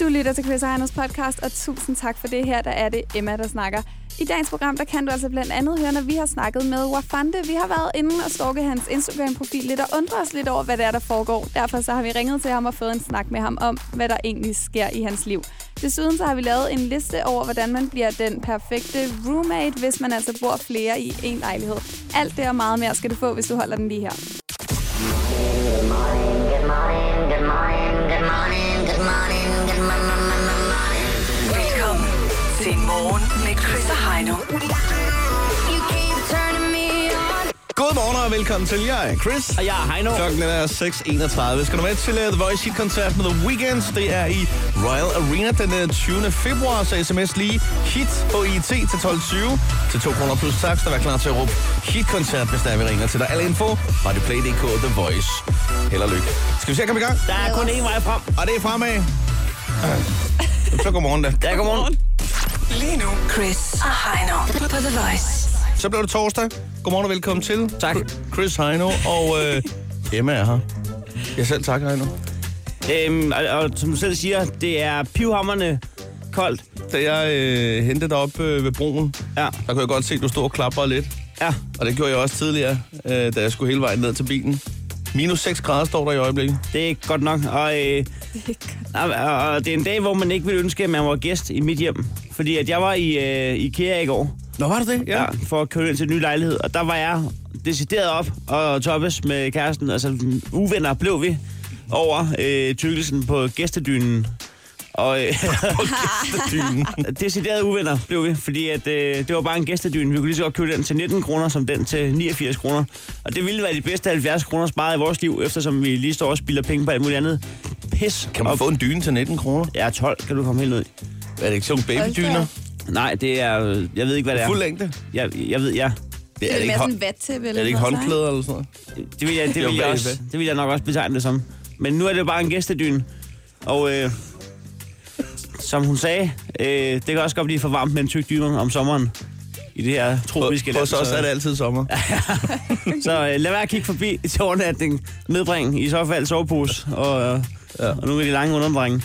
Du lytter til Chris Ejners podcast, og tusind tak for det her. Der er det Emma, der snakker. I dagens program, der kan du altså blandt andet høre, når vi har snakket med Wafande. Vi har været inde og stalket hans Instagram-profil lidt og undret os lidt over, hvad det er, der foregår. Derfor så har vi ringet til ham og fået en snak med ham om, hvad der egentlig sker i hans liv. Desuden så har vi lavet en liste over, hvordan man bliver den perfekte roommate, hvis man altså bor flere i en lejlighed. Alt det og meget mere skal du få, hvis du holder den lige her. Godmorgen og velkommen til. Jeg er Chris. Og jeg er Heino. Klokken er 6.31. Skal du med til uh, The Voice Hit-koncert med The Weeknd? Det er i Royal Arena den uh, 20. februar, så sms lige hit på IT til 12.20 til 2 kroner plus tax, der er klar til at råbe hit-koncert, hvis der er, vi ringer til dig. Alle info, radioplay.dk, The Voice. Held og lykke. Skal vi se at komme i gang? Der er kun én vej frem. Og det er fremad. Så godmorgen da. Ja, godmorgen. Lige nu, Chris og Heino på The Voice. Så blev det torsdag. Godmorgen og velkommen til. Tak. Chris Heino og øh, Emma er her. Jeg selv tak, Heino. Øhm, og, og, som du selv siger, det er pivhammerne koldt. Da jeg øh, hentede dig op øh, ved broen, Ja, der kunne jeg godt se, at du stod og klaprede lidt. ja. Og det gjorde jeg også tidligere, øh, da jeg skulle hele vejen ned til bilen. Minus 6 grader står der i øjeblikket. Det er godt nok. Og, øh, det er en dag, hvor man ikke ville ønske, at man var gæst i mit hjem. Fordi at jeg var i øh, IKEA i går. Nå, var det det? Ja. For at køre ind til en ny lejlighed. Og der var jeg decideret op og toppes med kæresten. Altså, uvenner blev vi over øh, tykkelsen på gæstedynen. Og øh, Dynen. decideret uvenner blev vi, fordi at, øh, det var bare en gæstedyne. Vi kunne lige så godt købe den til 19 kroner, som den til 89 kroner. Og det ville være de bedste 70 kroner sparet i vores liv, eftersom vi lige står og spilder penge på alt muligt andet. Pis. Kan man Og- få en dyne til 19 kroner? Ja, 12 kan du komme helt ud i. Er det ikke sådan babydyner? Nej, det er... Jeg ved ikke, hvad det er. Fuld længde? Jeg, jeg ved, ja. Det Er er, det ikke, sådan vattæppe? er det ikke håndklæder eller sådan noget? Det vil jeg, det vil jeg, også, det vil jeg nok også betegne det som. Men nu er det jo bare en gæstedyne. Og øh, som hun sagde, øh, det kan også godt blive for varmt med en tyk dyne om sommeren. I det her tropiske Hos os er det altid sommer. Så øh, lad være at kigge forbi til overnatning. Nedbring i så fald sovepose og, øh, Ja. og nu er de lange underdrenge.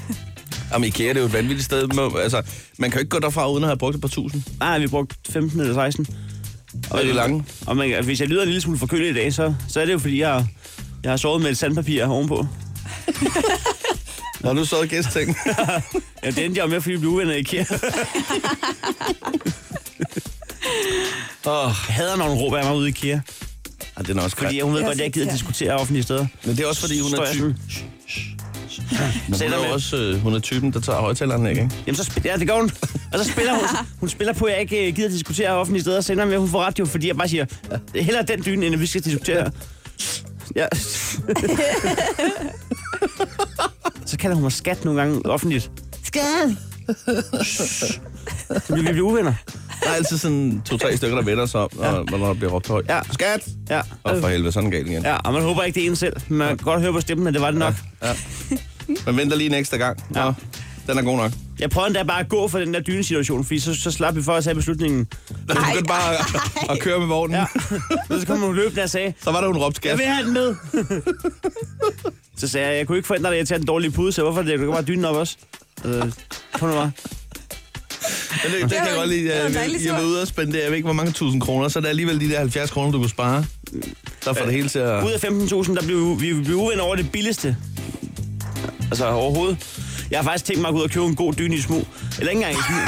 Jamen, IKEA det er jo et vanvittigt sted. Man, altså, man kan jo ikke gå derfra uden at have brugt et par tusind. Nej, vi har brugt 15 eller 16. Og det er lange. Og man, hvis jeg lyder en lille smule forkølet i dag, så, så er det jo fordi, jeg, jeg har sovet med et sandpapir ovenpå. Når du så gæstting. Ja, det endte jeg med, fordi vi blev uvenner i IKEA. Åh, Jeg hader, når hun råber af mig ude i IKEA. ja, det er også Fordi hun ved Jeg godt, at jeg gider diskutere offentlige steder. Men det er også fordi, hun er jeg typen. sådan, Hun Sætter er også øh, hun er typen, der tager højtaleren ikke? ikke? Jamen, så spiller, ja, det gør hun. Og så spiller hun, hun spiller på, at jeg ikke øh, gider diskutere offentlige steder, og sender med, at hun får ret jo, fordi jeg bare siger, "Ja, hellere den dyne, end at vi skal diskutere. Ja. så kalder hun mig skat nogle gange offentligt. Skat! Så bliver vi bliver uvenner. Der er altid sådan to-tre stykker, der vender sig om, når, når der bliver råbt højt. Ja. Skat! Ja. Og for helvede, sådan galt igen. Ja, og man håber ikke, det er en selv. Men man kan godt høre på stemmen, at det var det nok. Man venter lige en ekstra gang. Nå, Ja. den er god nok. Jeg prøvede endda bare at gå for den der dynesituation, fordi så, så slap vi for at tage beslutningen. Du begyndte bare at, at køre med vognen. Ja. Så kom hun løbende og sagde, Så var der, hun råbte jeg vil have den med. så sagde jeg, jeg kunne ikke forhindre dig at tage den dårlige pude, så hvorfor det? Du kan bare dyne op også. Altså, kom nu bare. Men det, det kan jeg godt lide. det Jeg, jeg, jeg var ude og spendere, jeg ved ikke, hvor mange tusind kroner, så er det alligevel de der 70 kroner, du kunne spare. Der får det hele til at... Ud af 15.000, der blev vi blev uvenner over det billigste. Altså overhovedet. Jeg har faktisk tænkt mig at gå ud og købe en god dyne i smug. Eller ikke engang i smug.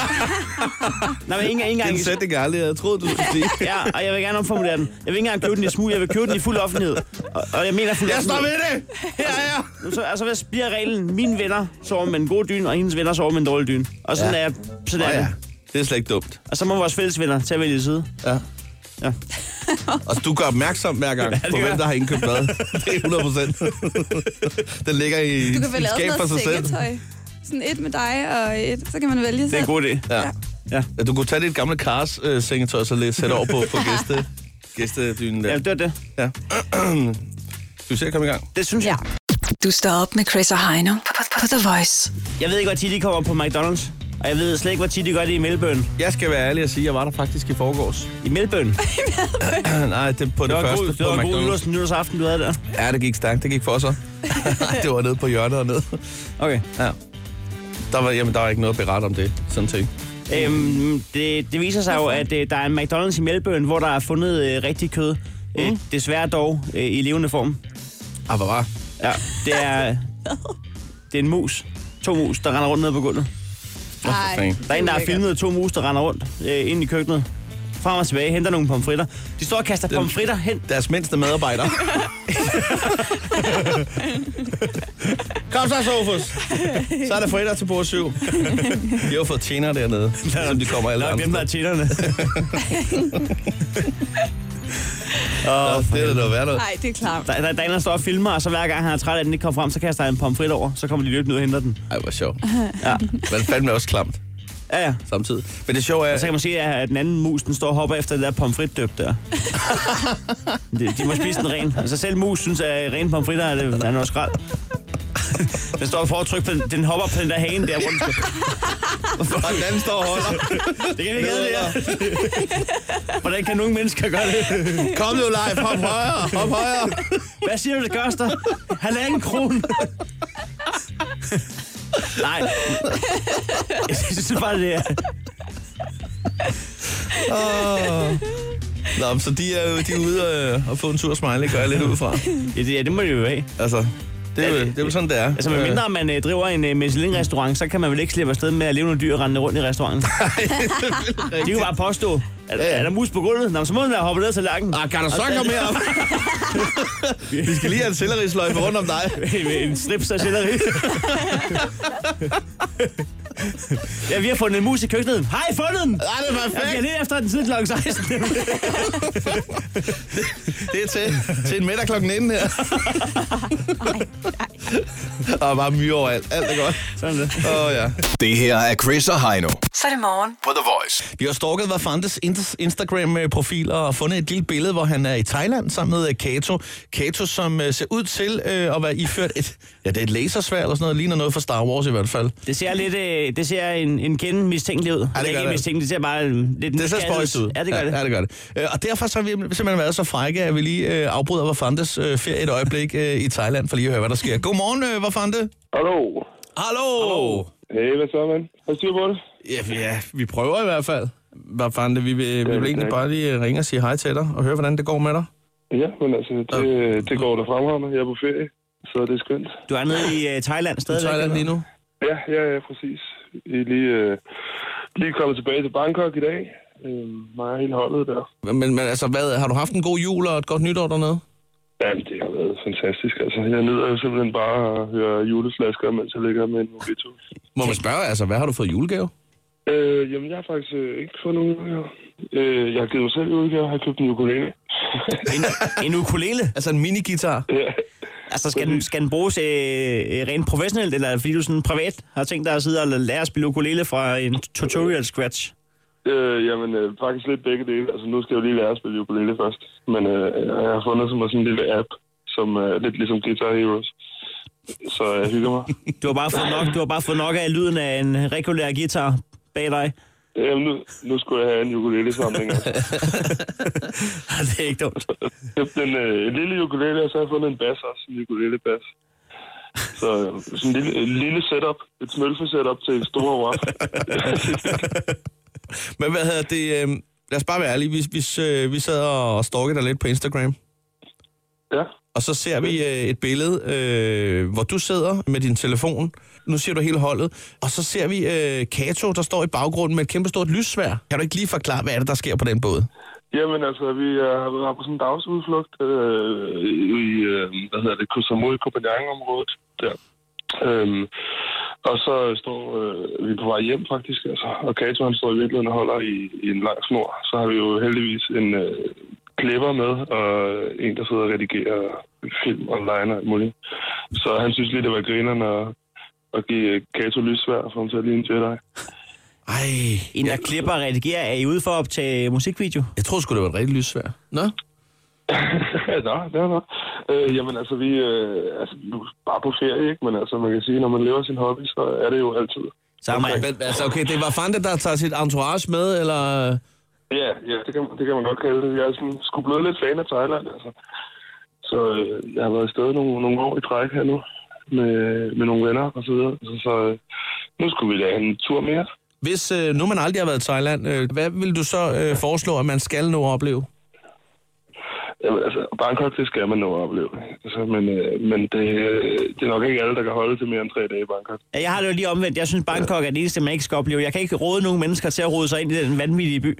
Nej, men ikke, ikke engang i smug. sætning jeg aldrig havde troet, du skulle sige. Ja, og jeg vil gerne omformulere den. Jeg vil ikke engang købe den i smug, jeg vil købe den i fuld offentlighed. Og, og jeg mener fuld Jeg står ved det! Her er jeg! Så, altså, hvad bliver reglen? Mine venner sover med en god dyne, og hendes venner sover med en dårlig dyne. Og sådan Ja. er jeg. Sådan er ja, jeg. det er slet ikke dumt. Og så må vores fælles venner tage vælge side. Ja. Ja. Og du gør opmærksom hver gang det på, hvem der har indkøbt hvad. Det er 100 procent. Den ligger i Du kan vel lave for sig selv. sengetøj. Sådan et med dig og et, så kan man vælge Det er selv. en god idé. Ja. Ja. Ja. Ja, Du kunne tage dit gamle Cars øh, sengetøj, så lidt sætte over på, på gæste, gæstedynen Ja, der. det var det. Ja. Du ser komme i gang. Det synes jeg. Du står op med Chris og Heino på, på, på The Voice. Jeg ved ikke, hvor tit de kommer på McDonald's. Og jeg ved slet ikke, hvor tit de gør det i Melbourne. Jeg skal være ærlig og sige, at jeg var der faktisk i forgårs. I Melbourne? Nej, det på det, Det var, første god, det var en god nytårs, nytårsaften, du havde der. Ja, det gik stærkt. Det gik for sig. det var nede på hjørnet og ned. Okay. Ja. Der var, jamen, der var ikke noget at berette om det, sådan ting. Øhm, det, det viser sig jo, at øh, der er en McDonald's i Melbourne, hvor der er fundet øh, rigtig kød. Mm. Øh, desværre dog øh, i levende form. Ah, hvad var? Ja, det er, det er en mus. To mus, der render rundt ned på gulvet. Fanden. Der er en, der har filmet to mus, der render rundt øh, ind i køkkenet. Frem og tilbage, henter nogle pomfritter. De står og kaster pomfritter hen. Deres mindste medarbejder. Kom så, Sofus. Så er der fritter til bord 7. De har fået tjener dernede, som de kommer alle Der er andre dem, der er steder. tjenerne. Nå, det er da noget værd noget. Nej, det er klart. Der, der, der er en, der står og filmer, og så hver gang han er træt af, at den ikke kommer frem, så kaster han en pomfrit over. Så kommer de løbende ud og henter den. Ej, hvor sjovt. Ja, Men fandme også klamt ja. ja. samtidig. Men det sjove er... Og så kan man se, at den anden mus, den står og hopper efter det der pomfritdøb der. de, de må spise den ren. Altså selv mus synes, at ren pomfritter er, det, er noget skrald. Den står for at trykke på den, den hopper på den der hane der rundt. Og den anden står og holder. Det kan vi ikke det her. Hvordan kan nogle mennesker gøre det? Kom nu, live. Hop højere. Hop højere. Hvad siger du, det koster? Halvanden kron. Nej. Jeg synes bare, det er... Åh. Nå, så de er jo de er ude øh, og få en tur smiley, gør jeg lidt ud fra. Ja, det, ja, det må det jo have. Altså, det er jo, det er jo sådan, det er. Altså, med mindre man øh, driver en øh, Michelin-restaurant, så kan man vel ikke slippe afsted med at leve nogle dyr rendende rundt i restauranten. De kan bare påstå, at er der mus på gulvet? Nå, så må den være hoppet ned til lakken. Ah, kan du så komme mere op? Vi skal lige have en sellerisløjfe rundt om dig. En snips af selleri. ja, vi har fundet en mus i køkkenet. Har I fundet den? Ej, det er Jeg bliver perfekt. lidt efter den siden kl. 16. Det er til, til en middag klokken 19 her. Og bare myre overalt. Alt er godt. Sådan det. Åh, oh, ja. Det her er Chris og Heino Så er det morgen. på The Voice. Vi har stalket Vafandes Instagram-profil og fundet et lille billede, hvor han er i Thailand sammen med øh, Kato. Kato, som øh, ser ud til øh, at være iført et, ja, det er et lasersværd eller sådan noget, ligner noget fra Star Wars i hvert fald. Det ser lidt, øh, det ser en, en kende mistænkeligt ud. gør ikke det. mistænkeligt, det ser bare lidt Det ser spøjst ud. Ja, det gør det. Ja, det gør det. Øh, Og derfor så har vi simpelthen været så frække, at vi lige øh, afbryder Vafandes øh, ferie et øjeblik øh, i Thailand, for lige at høre, hvad der sker. Godmorgen, øh, Vafande. Hallo. Hallo. Hey, hvad så, mand? Har du styr på det? Ja, ja, vi prøver i hvert fald. Vafande, vi vil, vi vil tak. egentlig bare lige ringe og sige hej til dig og høre, hvordan det går med dig. Ja, men altså, det, det går der fremragende. Jeg er på ferie, så det er skønt. Du er nede i uh, Thailand I stadig. Thailand lige nu. Ja, ja, ja, præcis. Vi er lige, øh, lige kommet tilbage til Bangkok i dag. Øh, mig og hele holdet der. Men, men altså, hvad, har du haft en god jul og et godt nytår dernede? Ja, det har været fantastisk. Altså, jeg nyder jo simpelthen bare at høre juleflasker, mens jeg ligger med en mojito. Må man spørge, altså, hvad har du fået julegave? Øh, jamen, jeg har faktisk øh, ikke fået nogen udgave. Øh, jeg har givet mig selv udgave. Jeg har købt en ukulele. En, en ukulele. Altså en mini-guitar? ja. Altså, skal den, skal den bruges øh, øh, rent professionelt, eller er det fordi du sådan privat har tænkt dig at sidde og lære at spille ukulele fra en tutorial scratch? Øh, jamen, øh, faktisk lidt begge dele. Altså, nu skal jeg jo lige lære at spille ukulele først. Men øh, jeg har fundet som sådan en lille app, som er lidt ligesom Guitar Heroes. Så jeg hygger mig. Du har bare fået nok, du har bare fået nok af lyden af en regulær guitar bag dig. Jamen, nu, nu skulle jeg have en ukulele-samling. Altså. det er ikke dumt. Jeg købte en, øh, en lille ukulele, og så har jeg fundet en bass også. En ukulele-bass. Så øh, sådan en lille, en lille setup. Et smølfe-setup til en stor waf. Men hvad hedder det? Øh, lad os bare være ærlige. Vi, vi, øh, vi sad og stalkede dig lidt på Instagram. ja. Og så ser vi øh, et billede, øh, hvor du sidder med din telefon. Nu ser du hele holdet. Og så ser vi øh, Kato, der står i baggrunden med et kæmpe stort lyssvær. Kan du ikke lige forklare, hvad er det, der sker på den båd? Jamen altså, vi øh, har været på sådan en dagsudflugt øh, i, øh, hvad hedder det, Koh Samui, Copenhagen-området der. Øhm, og så står øh, vi på vej hjem faktisk, altså, og Kato han står i virkeligheden og holder i, i en lang snor. Så har vi jo heldigvis en øh, klipper med, og en, der sidder og redigerer film online og alt muligt. Så han synes lige, det var grinerne at, at give Kato lyssvær for ham til at ligne en Jedi. Ej, En, der klipper og redigerer, er I ude for at optage musikvideo? jeg troede sgu, det var et rigtigt lyssvær. Nå? Nå, er nok. Øh, jamen altså, vi øh, altså, nu bare på ferie, ikke? Men altså, man kan sige, når man lever sin hobby, så er det jo altid. Så okay. Men, altså, okay, det var Fante, der tager sit entourage med, eller... Ja, ja det, kan, det kan man godt kalde det. Jeg er sådan, sgu blevet lidt fan af Thailand, altså. Så øh, jeg har været afsted nogle, nogle år i træk her nu med, med nogle venner og så videre. Så, så øh, nu skulle vi da have en tur mere. Hvis øh, nu man aldrig har været i Thailand, øh, hvad vil du så øh, foreslå, at man skal nå at opleve? Jamen, altså, Bangkok, det skal man nå at opleve. Altså, men øh, men det, øh, det er nok ikke alle, der kan holde til mere end tre dage i Bangkok. Ja, Jeg har det jo lige omvendt. Jeg synes, Bangkok er det eneste, man ikke skal opleve. Jeg kan ikke råde nogen mennesker til at rode sig ind i den vanvittige by.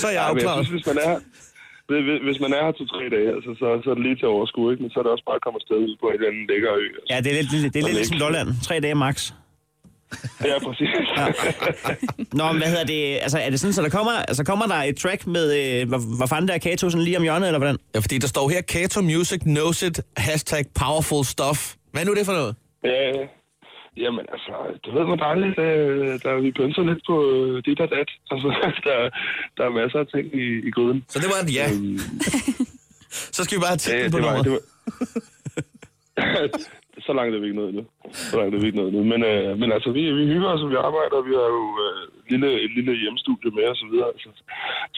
Så er jeg Ja, men jeg afklaret. synes, hvis man er, hvis- man er her to-tre dage, altså, så, så er det lige til at overskue, ikke? Men så er det også bare at komme afsted ud på en eller anden lækker ø. Altså. Ja, det er lidt, det er lidt ligesom Lolland. Tre dage max. Ja, præcis. Ja. Nå, men hvad hedder det? Altså, er det sådan, så der kommer, altså, kommer der et track med, øh, hvor fanden der er Kato sådan lige om hjørnet, eller hvordan? Ja, fordi der står her, Kato Music knows it, hashtag powerful stuff. Hvad er nu det for noget? ja, jamen altså, det ved man dejligt. Øh, der, vi pønser lidt på øh, dit og dat. Altså, der, der er masser af ting i, i gryden. Så det var et ja. Øhm, Så skal vi bare have Ja, titlen på det var, nummeret. det var... så langt er vi ikke nået endnu. Så langt er vi ikke nået endnu. Men, øh, men altså, vi, vi hygger os, og vi arbejder, og vi har jo øh, lille, et lille hjemmestudie med og så videre. Altså.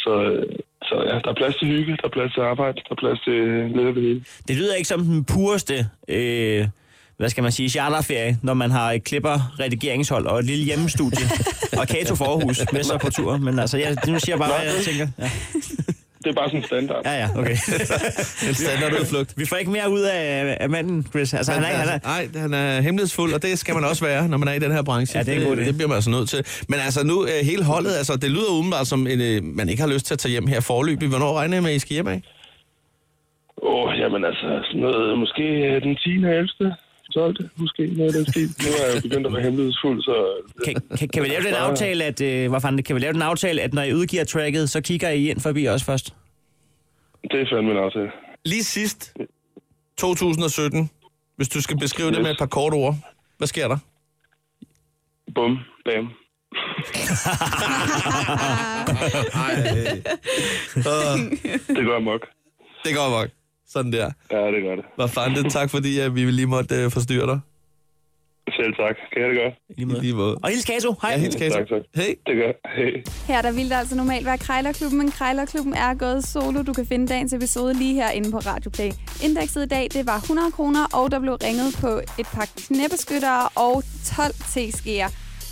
Så, øh, så ja, der er plads til hygge, der er plads til arbejde, der er plads til lidt af det hele. Det lyder ikke som den pureste, øh, hvad skal man sige, charterferie, når man har et klipper, redigeringshold og et lille hjemmestudie. og Kato for Aarhus med sig på tur. Men altså, jeg, nu siger jeg bare, hvad jeg tænker. Ja, Det er bare sådan en standard. ja, ja okay. En standardudflugt. Vi får ikke mere ud af, af manden, Chris. Altså, han er, han er, Nej, han er hemmelighedsfuld, og det skal man også være, når man er i den her branche. Ja, det er en god idé. det, det bliver man altså nødt til. Men altså nu, øh, hele holdet, altså, det lyder umiddelbart som, en, øh, man ikke har lyst til at tage hjem her forløbig. Hvornår regner I med, at I skal hjem af? Åh, oh, jamen altså, sådan noget, måske øh, den 10. 11. 12. måske noget af den stil. Nu er jeg begyndt at være hemmelighedsfuld, så... kan, kan, kan, vi lave den aftale, at, øh, hvad fanden, kan vi lave den aftale, at når I udgiver tracket, så kigger I ind forbi os først? Det er fandme en aftale. Lige sidst, 2017, hvis du skal beskrive det med et par korte ord, hvad sker der? Bum, bam. Det går amok. Det går nok. Sådan der. Ja, det gør det. Hvad fanden, tak fordi at vi lige måtte øh, forstyrre dig. Selv tak. Kan jeg det godt? I lige I måde. lige måde. Og hils Kato. Hej. Ja, helt Kato. Tak, tak. Hey. Det gør Hej. Her der ville der altså normalt være Krejlerklubben, men Krejlerklubben er gået solo. Du kan finde dagens episode lige herinde på Radio Play. Indekset i dag, det var 100 kroner, og der blev ringet på et par knæbeskyttere og 12 teskeer.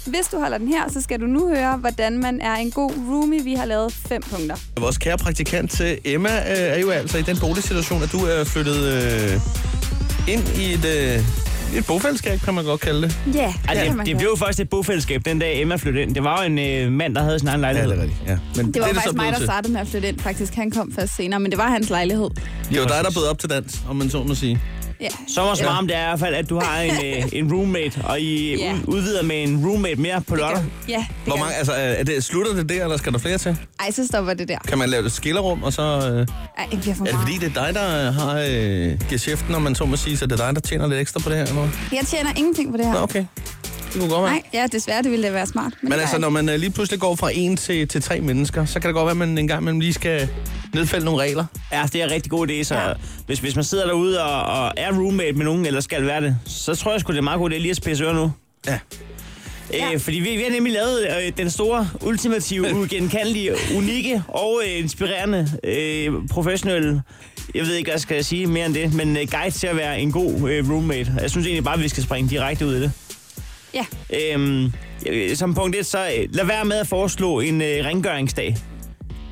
Hvis du holder den her, så skal du nu høre, hvordan man er en god roomie. Vi har lavet fem punkter. Vores kære praktikant til Emma øh, er jo altså i den boligsituation, at du er flyttet øh, ind i et, øh, et bofællesskab, kan man godt kalde det. Ja, Ej, kan det, man det godt. blev jo først et bofællesskab, den dag Emma flyttede ind. Det var jo en øh, mand, der havde sin egen lejlighed. rigtigt. Ja. Men Det var er faktisk så mig, der startede med at flytte ind. Faktisk, han kom først senere, men det var hans lejlighed. Det var dig, der bød op til dans, om man så må sige. Ja. Sommers varme, det er i hvert fald, at du har en, øh, en roommate, og I Ja. ud- udvider med en roommate mere på lørdag. Ja, det Hvor mange, altså, er det, slutter det der, eller skal der flere til? Ej, så stopper det der. Kan man lave et skillerum, og så... Øh, Ej, det bliver for er det meget. fordi, det er dig, der har øh, geschæften, om man så må sige, så det er dig, der tjener lidt ekstra på det her? Eller? Jeg tjener ingenting på det her. Nå, okay. Det kunne godt være. Nej, ja, desværre, det ville da være smart. Men, Men altså, når man øh, lige pludselig går fra en til, til tre mennesker, så kan det godt være, at man en gang imellem lige skal nedfælde nogle regler. Ja, det er en rigtig god idé, så Ja. hvis, hvis man sidder derude og, og er roommate med nogen, eller skal være det, så tror jeg sgu, det er meget godt idé lige at spidse ører nu. Ja. Ja. Øh, fordi vi, vi har nemlig lavet øh, den store, ultimative, ugenkendelige, unikke og øh, inspirerende, øh, professionelle, jeg ved ikke, hvad jeg skal sige mere end det, men øh, guide til at være en god øh, roommate. Jeg synes egentlig bare, at vi skal springe direkte ud i det. Ja. Øhm, øh, som punkt 1, så øh, lad være med at foreslå en øh, rengøringsdag.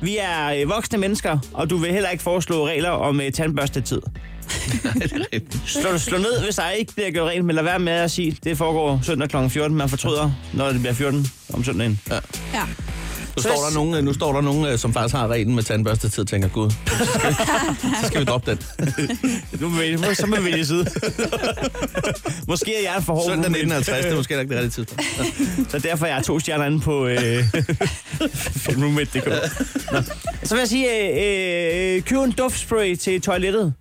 Vi er øh, voksne mennesker, og du vil heller ikke foreslå regler om øh, tandbørstetid. Slå, slå ned, hvis der ikke bliver gjort rent, men lad være med at sige, det foregår søndag kl. 14. Man fortryder, når det bliver 14 om søndagen. Ja. Nu Så står, der nogen, øh, nu står der nogen, øh, som faktisk har reglen med tandbørstetid, og tænker, gud, så skal, så skal vi droppe den. Nu vi, så må vi vælge side. måske er jeg for hård. Søndag roommate. 1950, det er måske ikke det rigtige tidspunkt. Så derfor er jeg to stjerner inde på øh. Så vil jeg sige, øh, øh, køb en duftspray til toilettet.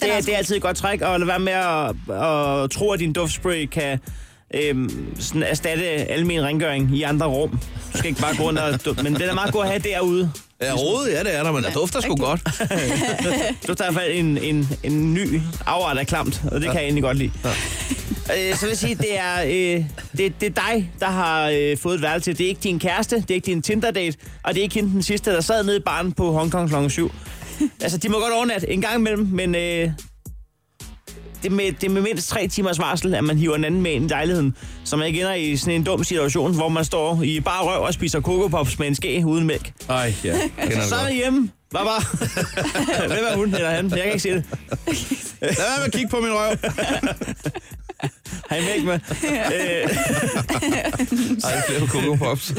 Det er, det er altid et godt træk, og lad være med at, at tro, at din duftspray kan øhm, sådan erstatte almen rengøring i andre rum. Du skal ikke bare gå rundt og... du- Men den er meget god at have derude. Ja, rodet, ja, det er der, men der dufter sgu godt. Du tager i hvert fald en, en, en ny afart af klamt, og det ja. kan jeg egentlig godt lide. Ja. Øh, så vil jeg sige, det er, øh, det, det er dig, der har øh, fået et værelse. Det er ikke din kæreste, det er ikke din Tinder-date, og det er ikke hende den sidste, der sad nede i baren på Hongkong kl. 7. Altså, de må godt overnatte en gang imellem, men øh, det, er med, det er med mindst tre timers varsel, at man hiver en anden med ind i lejligheden. Så man ikke ender i sådan en dum situation, hvor man står i bare røv og spiser Coco Pops med en ske uden mælk. Ej, ja. Kender Så det er godt. det hjemme. Hvad var? Hvem er hun eller han? Jeg kan ikke se det. Lad være med at kigge på min røv. Har I mælk med? Øh, Ej, flere Coco Pops.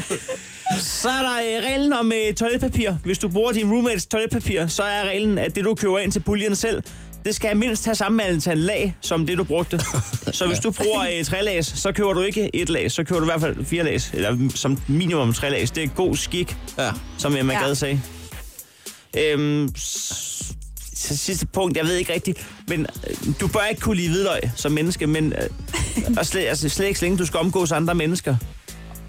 Så er der øh, reglen om øh, toiletpapir. Hvis du bruger din roommates toiletpapir, så er reglen, at det du køber ind til puljen selv, det skal mindst have samme antal lag, som det du brugte. Så hvis du bruger øh, tre lags, så køber du ikke et lag, så køber du i hvert fald fire lags. Eller som minimum tre lags. Det er god skik, Ja. som Emma Ja. Gade sagde. Øhm, så sidste punkt, jeg ved ikke rigtigt, men øh, du bør ikke kunne lide hvidløg som menneske, men øh, og slet, altså, slet ikke så længe du skal omgås andre mennesker.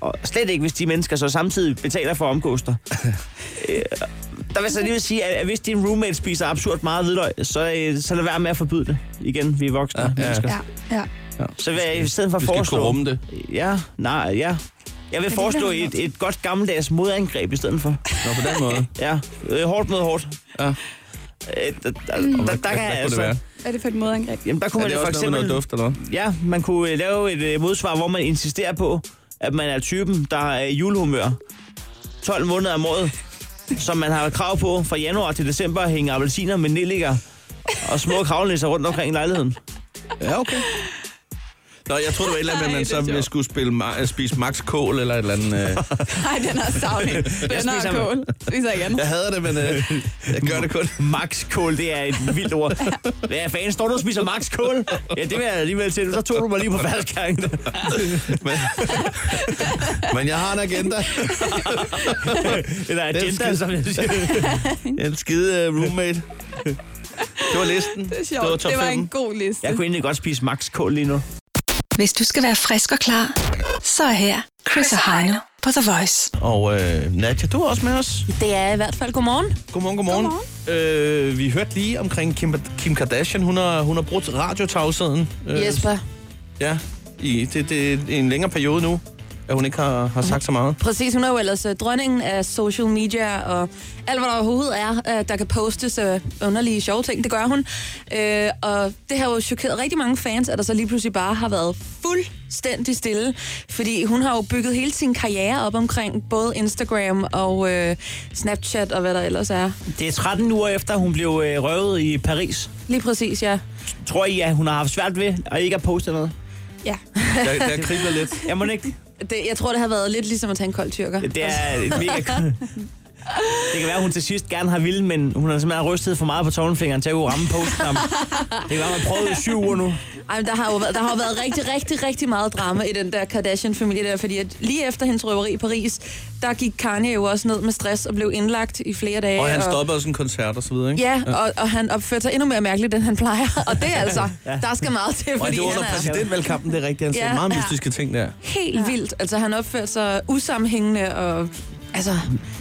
Og slet ikke, hvis de mennesker så samtidig betaler for at omgås dig. Øh, der vil jeg så lige vil sige, at at hvis din roommate spiser absurd meget hvidløg, så, øh, så lad være med at forbyde det. Igen, vi er voksne Ja, ja, ja. ja. mennesker. Ja, ja. Så vil jeg i stedet for Vi skal foreslå... kunne rumme det. Ja, nej, ja. Jeg vil foreslå et, et godt gammeldags modangreb i stedet for. Nå, på den måde. Ja, øh, hårdt mod hårdt. Ja. Øh, der, der, der, der, der kan Hvad altså... Hvad er det for et modangreb? Jamen, der kunne Er man det for også noget med eksempel... noget duft, eller hvad? Ja, man kunne øh, lave et øh, modsvar, hvor man insisterer på, at man er typen, der er i julehumør 12 måneder om året, som man har krav på fra januar til december at hænge appelsiner med nelliker og små kravlenisser rundt omkring i lejligheden. Ja, okay. Nå, jeg troede, det var et eller andet at man så ville skulle spille, ma- spise Max Kål eller et eller andet. Øh. Nej, den er savlig. Bønner og spiser- kål. Spiser igen. Jeg hader det, men øh, jeg gør det kun. Max Kål, det er et vildt ord. Hvad fanden, står du og spiser Max Kål? Ja, det vil jeg alligevel til. Så tog du mig lige på faldskærgen. Men, men jeg har en agenda. Eller Den agenda, som jeg siger. En skide uh, roommate. Det var listen. Det er Det var sjovt. top Det var en god liste. Jeg kunne egentlig godt spise Max Kål lige nu. Hvis du skal være frisk og klar, så er her Chris og Heino på The Voice. Og øh, Nadja, du er også med os. Det er i hvert fald godmorgen. Godmorgen, godmorgen. godmorgen. Øh, vi hørte lige omkring Kim, Kim Kardashian. Hun har, hun har brugt radiotavsheden. Øh, Jesper. Ja, i, det, det er en længere periode nu, at hun ikke har, har sagt så meget. Præcis, hun er jo ellers uh, dronningen af social media, og alt, hvad der overhovedet er, uh, der kan postes uh, underlige sjove ting, det gør hun. Uh, og det har jo chokeret rigtig mange fans, at der så lige pludselig bare har været fuldstændig stille, fordi hun har jo bygget hele sin karriere op omkring både Instagram og uh, Snapchat og hvad der ellers er. Det er 13 uger efter, hun blev øh, røvet i Paris. Lige præcis, ja. Tror I, at hun har haft svært ved at ikke at poste noget? Ja. Der, der kribler lidt. Jeg må ikke. Det, jeg tror, det har været lidt ligesom at tage en kold tyrker. Det er et mega... Det kan være, at hun til sidst gerne har ville, men hun har simpelthen rystet for meget på tommelfingeren til at kunne ramme posten. Det kan være, man prøvet i syv uger nu. Ej, men der har jo været, der har været rigtig, rigtig, rigtig meget drama i den der Kardashian-familie der, fordi at lige efter hendes røveri i Paris, der gik Kanye jo også ned med stress og blev indlagt i flere dage. Og han stoppede også en koncert og så videre, ikke? Ja, og, og han opførte sig endnu mere mærkeligt, end han plejer. Og det er altså, der skal meget til, Og fordi det var under er præsidentvalgkampen, det er rigtigt. Han Ja. meget mystiske ting der. helt vildt. Altså, han opførte sig usammenhængende og... Altså,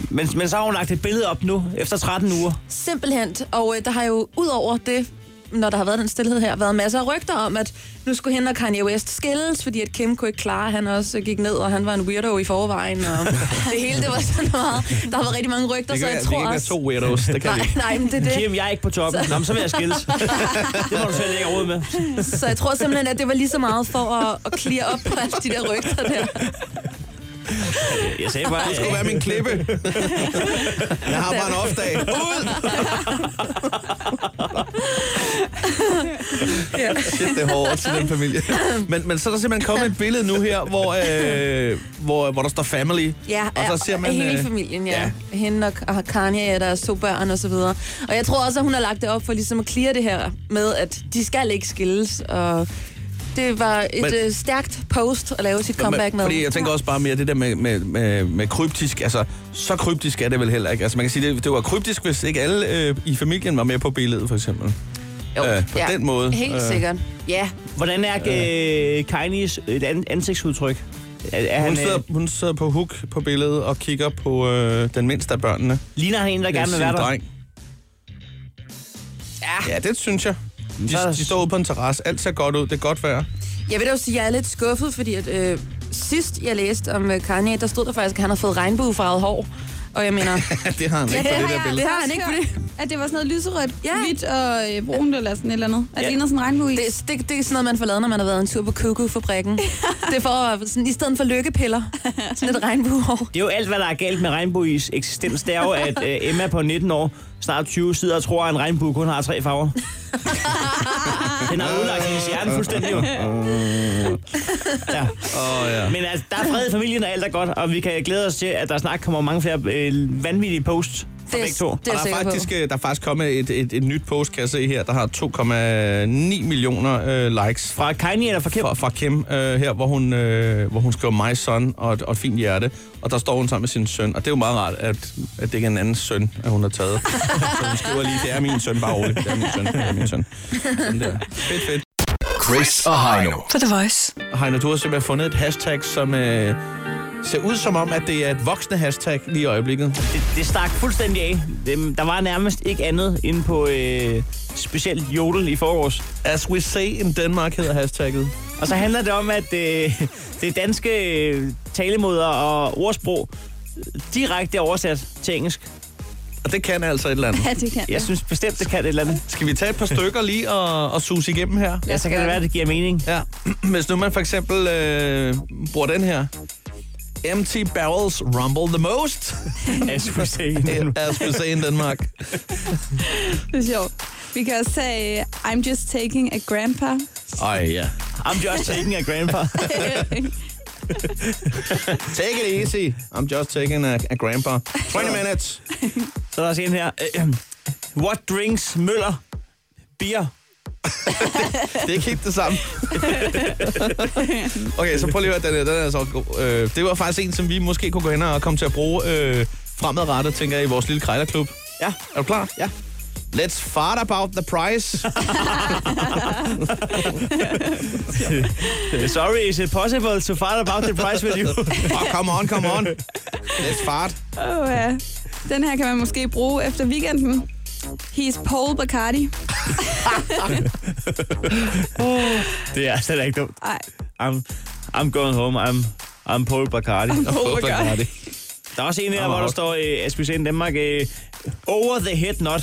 Men, men så har hun lagt et billede op nu, efter 13 uger. simpelthen. Og øh, der har jo ud over det, når der har været den stillhed her, været masser af rygter om, at nu skulle hende og Kanye West skilles, fordi at Kim kunne ikke klare, han også gik ned, og han var en weirdo i forvejen. Og det hele, det var sådan meget... Der har været rigtig mange rygter, Det så kan, jeg det tror kan ikke være også... to weirdos, det kan vi Nej, ikke. nej, men det er det. Kim, jeg er ikke på toppen. Nå, men så vil jeg skilles. Det må du selv ikke råd med. Så jeg tror simpelthen, at det var lige så meget for at, at clear op på alle de der rygter der. Jeg sagde bare... Det skulle være min klippe. Jeg har bare en off-dag. Ud! Shit, det er hårdt til den familie. Men, men så er der simpelthen kommet et billede nu her, hvor, øh, hvor, hvor der står family. Ja, og så ser man... hele øh, familien, ja. ja. ja. Hende og, og Kanye og deres to børn og så videre. Og jeg tror også, at hun har lagt det op for ligesom at clear det her med, at de skal ikke skilles. Og det var et Men- øh, stærkt post at lave sit comeback med. Fordi jeg tænker også bare mere det der med, med, med, med kryptisk. Altså, så kryptisk er det vel heller ikke. Altså, man kan sige, det, det var kryptisk, hvis ikke alle øh, i familien var med på billedet, for eksempel. Jo, øh, på den måde. Helt Øh, sikkert. Ja, Hvordan er øh, Kanyes et an- ansigtsudtryk? Er, er Hun han, sidder, øh, hun sidder på hook på billedet og kigger på øh, den mindste af børnene. ligner han en, der gerne vil være der? dreng. Ja. ja, det synes jeg. De, Så- de står ude på en terrasse. Alt ser godt ud. Det er godt vejr. jeg vil jo sige, at jeg er lidt skuffet, fordi at, øh, sidst jeg læste om øh, Kanye, der stod der faktisk, at han har fået regnbuefarvet hår. Og jeg mener, det har han ikke på det der billede. det har han ikke på det. At det var sådan noget lyserødt, Ja. hvidt og øh, brunt eller sådan et eller andet. At Ja. det ligner sådan en regnbueis. Det, det, det er sådan noget, man får lavet, når man har været en tur på Kuku-fabrikken. det er for, sådan, i stedet for lykkepiller. Sådan et regnbuehår. Det er jo alt, hvad der er galt med regnbueis eksistens. Det er jo, at øh, Emma på 19 år, snart 20, sidder og tror, at en regnbue kun har tre farver. Den har udlagt hendes hjerne fuldstændig jo. Ja. Åh, ja. Men altså, der er fred i familien, og alt er godt, og vi kan glæde os til, at der snart kommer mange flere øh, vanvittige posts fra Det, begge to. det er Og der er, faktisk, på. øh, der er faktisk kommet et, et, et nyt post, kan jeg se her, der har 2,9 millioner øh, likes Fra Kanye eller fra Kim? fra, fra Kim øh, her, hvor hun, øh, hvor hun skriver my son og et, og et fint hjerte. Og der står hun sammen med sin søn. Og det er jo meget rart, at, at det ikke er en anden søn, at hun har taget. Så hun skriver lige, det er min søn, bare roligt. Det er min søn, det er min søn. Sådan der. Fedt, fedt. Chris og Heino. På The Voice. Heino, du har simpelthen fundet et hashtag, som øh, ser ud som om, at det er et voksende hashtag lige i øjeblikket. Det, det stak fuldstændig af. Det, der var nærmest ikke andet inde på øh, specielt jodel i forårs. As we say in Denmark hedder hashtagget. Og så handler det om, at øh, det danske øh, talemåder og ordsprog øh, direkte er oversat til engelsk. Og det kan altså et eller andet. Ja, det kan Jeg synes bestemt, det kan et eller andet. Skal vi tage et par stykker lige og, og sus igennem her? Ja, så kan det være, at det giver mening. Ja. Hvis nu man for eksempel øh, bruger den her. Empty barrels rumble the most, As we say. as we say in Denmark. Det er sjovt. Vi kan også tage I'm just taking a grandpa. Ej, ja. I'm just taking a grandpa. Take it easy. I'm just taking a, a grandpa. 20 minutes. Så er der også en her. What drinks Møller? Beer. Det er ikke helt det samme. okay, så prøv lige at høre, den, er- den er så god. Øh, det var faktisk en, som vi måske kunne gå hen og komme til at bruge øh, fremadrettet, tænker jeg, i vores lille krejlerklub. Ja. Er du klar? Ja. Let's fart about the price. Sorry, is it possible to find about the price with you? oh, come on, come on. Let's fart. Oh, ja. Den her kan man måske bruge efter weekenden. He's Paul Bacardi. det er slet ikke dumt. Ej, I'm, I'm going home. I'm, I'm Paul Bacardi. Paul Bacardi. Der er også en her, hvor der står, øh, as we say in Danmark, øh, over the head not.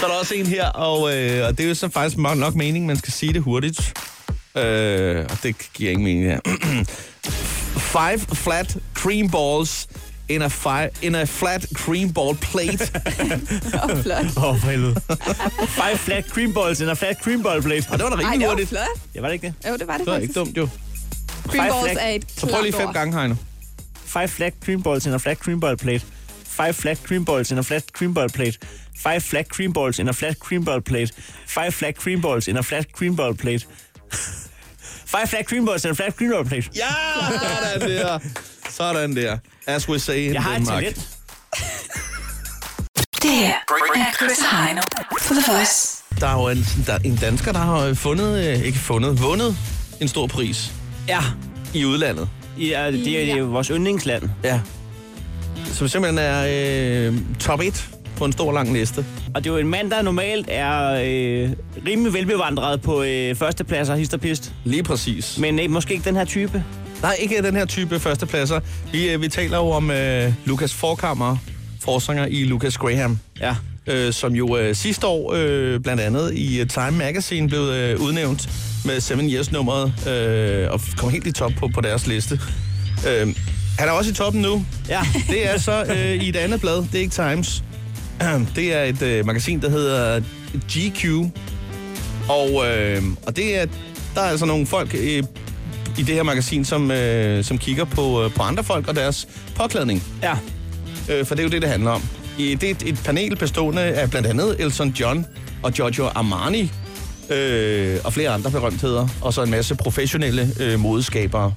Så er der også en her, og, øh, og det er jo så faktisk nok nok meningen, man skal sige det hurtigt. Øh, og det giver ingen mening her. Five flat cream balls in a, fi- in a flat cream ball plate. oh, flot. Åh, oh, for helvede. Five flat cream balls in a flat cream ball plate. og det var da Ej, det var hurtigt. flot. Ja, var det ikke det? Jo, det var det Det var faktisk. ikke dumt, jo. Cream Five balls flag. er et Så prøv lige fem ord. gange, Heino. Five flat cream balls in a flat cream ball plate. Five flat cream balls in a flat cream ball plate. Five flat cream balls in a flat cream ball plate. Five flat cream balls in a flat cream ball plate. Five flat cream balls in a flat cream ball plate. Ja, sådan der. Sådan der. As we say in Jeg har et Denmark. talent. Det her er Chris Heino på The Voice. Der er jo en, der er en dansker, der har fundet, øh, ikke fundet, vundet en stor pris Ja, i udlandet. ja det, er, det er vores yndlingsland. Ja. Som simpelthen er øh, top 1 på en stor lang liste. Og det er jo en mand, der normalt er øh, rimelig velbevandret på øh, førstepladser, hist og pist. Lige præcis. Men øh, måske ikke den her type. Nej, ikke den her type førstepladser. Vi, øh, vi taler jo om øh, Lukas Forkammer, forsanger i Lucas Graham, Ja. øh, som jo øh, sidste år øh, blandt andet i øh, Time Magazine blev øh, udnævnt med Seven Years-nummeret øh, og kom helt i top på, på deres liste. Øh, han er også i toppen nu. Ja. Det er så øh, i et andet blad, det er ikke Times. Det er et øh, magasin, der hedder GQ. Og, øh, og det er, der er altså nogle folk øh, i det her magasin, som, øh, som kigger på, øh, på andre folk og deres påklædning. Ja. Øh, for det er jo det, det handler om. I, det er et, et panel bestående af blandt andet Elton John og Giorgio Armani øh, og flere andre berømtheder. Og så en masse professionelle øh, modeskabere,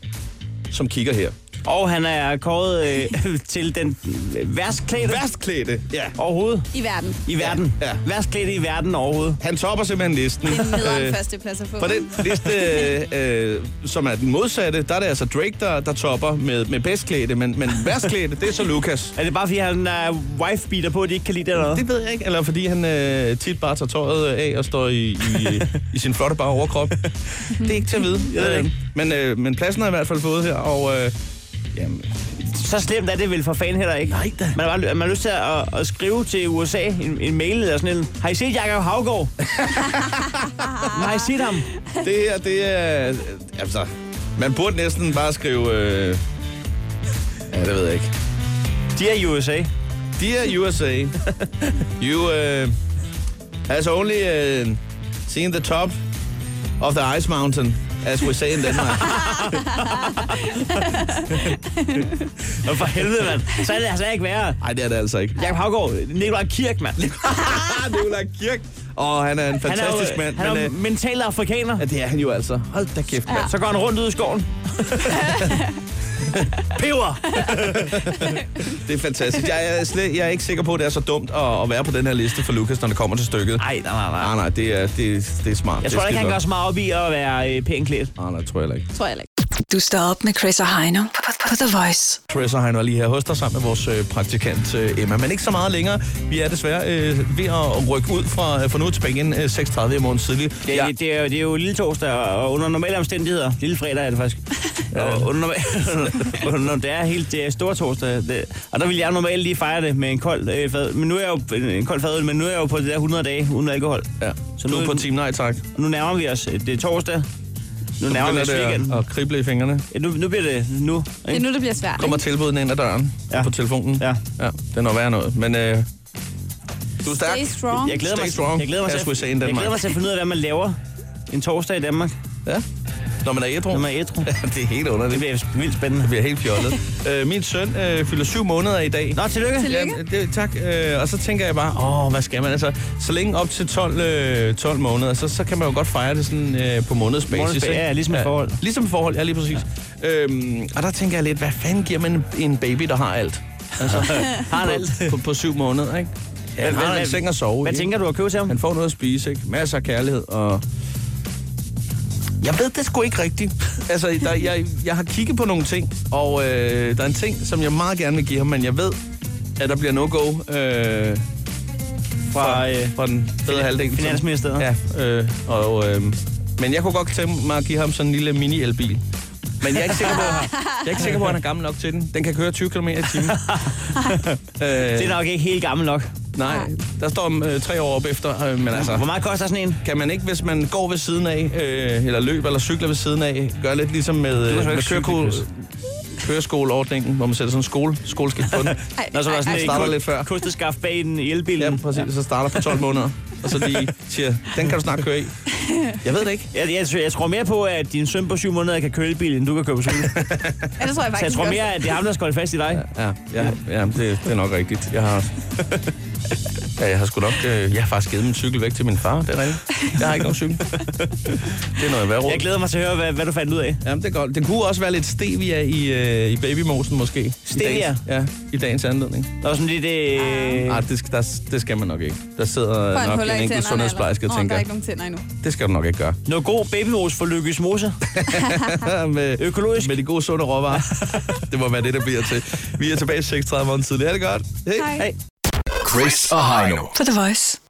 som kigger her. Og han er kåret øh, til den værst klædte Værstklædte. Ja. overhovedet I verden. i verden. Ja. Værst klædte i verden overhovedet. Han topper simpelthen listen. Det er en nederen Øh, førsteplads at få. På den liste, øh, som er den modsatte, der er det altså Drake, der, der topper med, med bedstklædte, men, men værstklædte, det er så Lucas. Er det bare fordi, han er wife-beater på, at de ikke kan lide det eller noget? Det ved jeg ikke, eller fordi han øh, tit bare tager tøjet af og står i, i, i sin flotte bare overkrop. Det er ikke til at vide. Jeg ved Øh, ikke. men, øh, men pladsen er i hvert fald fået her, og øh, Jamen, Så slemt er det vel for fanden heller ikke. Nej da. Man har, bare, man har lyst til at, at skrive til USA en, en mail eller sådan en. Har I set Jakob Havgård? har I set ham? det her, det er... Altså, man burde næsten bare skrive... Øh, ja, det ved jeg ikke. De er i USA. Dear USA, you uh, has only uh, seen the top of the ice mountain, as we say in Denmark. Og for helvede, mand. Så er det altså ikke værre. Nej, det er det altså ikke. Jakob Havgård, Nikolaj Kirk, mand. Nikolaj Kirk. Og han er en Han er fantastisk jo, mand. han er men, jo øh, mental afrikaner. ja, det er han jo altså. Hold da kæft, mand. Så går han rundt ud i skoven. Peber! Det er fantastisk. Jeg er, slet, jeg er ikke sikker på, at det er så dumt at, at være på den her liste for Lukas, når det kommer til stykket. Nej, nej, nej, nej. Nej, nej, det er, det, det er smart. Jeg det tror ikke, han gør så meget op i at være øh, pænt klædt. Nej, nej, tror jeg heller ikke. Tror jeg ikke. Du står op med Chris og Heino på, The Voice. Han var lige her hos dig sammen med vores øh, praktikant øh, Emma. Men ikke så meget længere. Vi er desværre øh, ved at rykke ud fra, fra nu tilbage igen øh, 6.30 i morgen tidlig. Det, ja. det, er, jo- det er jo lille torsdag, og under normale omstændigheder, lille fredag er det faktisk. Og under, under, det er helt det er stor torsdag. Det, og der vil jeg normalt lige fejre det med en kold øh, fad. Men nu er jeg jo en kold fadøl, men nu er jeg jo på det der 100 dage uden alkohol. Ja. Så nu- nu på Team Nej, tak. Nu nærmer vi os. Det er torsdag. Nu nærmer vi os weekenden. at krible i fingrene. Ja, nu, nu bliver det nu. Det er Ikke? nu, det bliver svært. Kommer Ikke? tilbudene ind ad døren Ja. på telefonen. Ja. ja. Det er nok værre noget. Men øh, du er stærk. Stay strong. Jeg glæder, Stay mig, strong, jeg, glæder mig at, jeg Denmark. glæder mig til at finde ud af, hvad man laver en torsdag i Danmark, Ja. Når man er ædru. når man er ædru. det er helt Det underligt. bliver vildt spændende. Det bliver helt fjollet. øh, min søn øh, fylder syv måneder i dag. Nå, tillykke. Tillykke. Ja, det, tak. Øh, og så tænker jeg bare, åh, hvad skal man? Altså, så længe op til 12, øh, 12 måneder, så, så kan man jo godt fejre det sådan øh, på månedsbasis. Månedsbasis, ja, ligesom et forhold. Ligesom et forhold, ja, lige præcis. Øhm, og der tænker jeg lidt, hvad fanden giver man en baby, der har alt? Altså, Har han alt? på, på, syv måneder, ikke? Ja, han Hvad- har en seng at sove Hvad i, tænker du at købe til ham? Han får noget at spise, ikke? Masser af kærlighed, og... Jeg ved det sgu ikke rigtigt. Altså, der, jeg, jeg har kigget på nogle ting, og øh, der er en ting, som jeg meget gerne vil give ham, men jeg ved, at der bliver no-go øh, fra, øh, fra den bedre halvdel. Finansministeriet. Ja, øh, og, øh, men jeg kunne godt tænke mig at give ham sådan en lille mini-elbil. Men jeg er ikke sikker på, jeg er ikke sikker på, at han er gammel nok til den. Den kan køre 20 km i timen. øh, Det er nok ikke helt gammel nok. Nej, der står om øh, tre år op efter, øh, men altså... Hvor meget koster sådan en? Kan man ikke, hvis man går ved siden af, øh, eller løber eller cykler ved siden af, gøre lidt ligesom med, øh, med Chris. køreskoleordningen, hvor man sætter sådan en skole, skoleskilt på den. Ej, Når så var sådan starter lidt før. Kosteskaf bag den i elbilen. Ja, præcis. Så starter på 12 måneder. Og så lige siger, den kan du snart køre i. Jeg ved det ikke. Jeg, jeg, jeg tror mere på, at din søn på syv måneder kan køre elbil, end du kan køre på cykel. Ja, det tror jeg Så jeg faktisk tror mere, at det er ham, der skal holde fast i dig. Ja, ja, ja det, det er nok rigtigt. Jeg har... Ja, jeg har sgu nok... Øh, jeg har faktisk givet min cykel væk til min far, det er rigtigt. Jeg har ikke nogen cykel. Det er noget værd Jeg glæder mig til at høre, hvad, hvad du fandt ud af. Jamen, det er godt. Den kunne også være lidt stevia i, øh, i babymosen, måske. I Stevia? dagens, ja, i dagens anledning. Der var sådan lidt... Øh... Nej, det, skal- der, det skal man nok ikke. Der sidder For nok en enkelt sundhedsplejerske og eller? Nå, der tænker, er ikke nogen tænder endnu. det skal du nok ikke gøre. Noget god babymos for Lykkes Mose. med, Økologisk. med de gode sunde råvarer. det må være det, der bliver til. Vi er tilbage i 36 måneder tidligere. Er det godt? Hej. Hej. Hej. Chris og Heino. På The Voice.